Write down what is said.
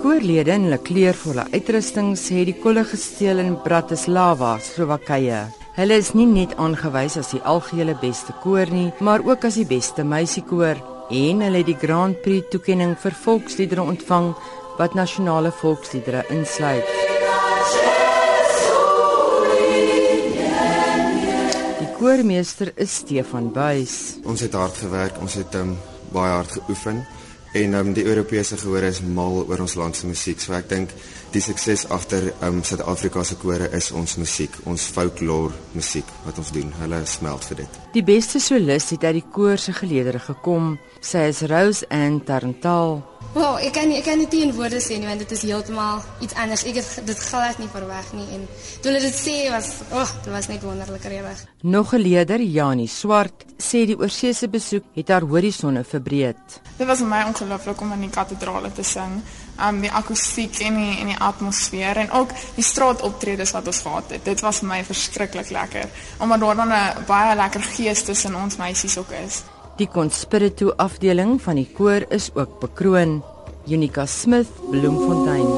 koorlede in hulle kleurvolle uitrustings het die kolle gesteel in Bratislava, Slowakye. Hulle is nie net aangewys as die algehele beste koor nie, maar ook as die beste meisiekoor en hulle het die Grand Prix toekenning vir volksliedere ontvang wat nasionale volksliedere insluit. Die koormeester is Stefan Buys. Ons het hard gewerk, ons het um, baie hard geoefen en um, die Europese gehoor is mal oor ons land se musiek. So ek dink die sukses agter um, Suid-Afrika se kore is ons musiek, ons folklore musiek wat ons doen. Hulle smelt vir dit. Die beste solis het uit die koor se geleedere gekom. Sy is Rose Ann Tarantal. Wow, ek kan nie, ek kan nie in woorde sê nie want dit is heeltemal iets anders. Ek het dit glad nie verwag nie en toe hulle dit sê was, o, oh, dit was net wonderlik regtig. Nog 'n leier, Janie Swart, sê die oorseese besoek het haar horisonne verbreed. Dit was vir my ongelooflik om in die kathedrale te sing. Um die akoestiek en die en die atmosfeer en ook die straatoptredes wat ons gehad het. Dit was vir my verskriklik lekker omdat daar dan 'n baie lekker gees tussen ons meisies ook is. Die Conspirito afdeling van die koor is ook bekroon. Unica Smith, Bloemfontein.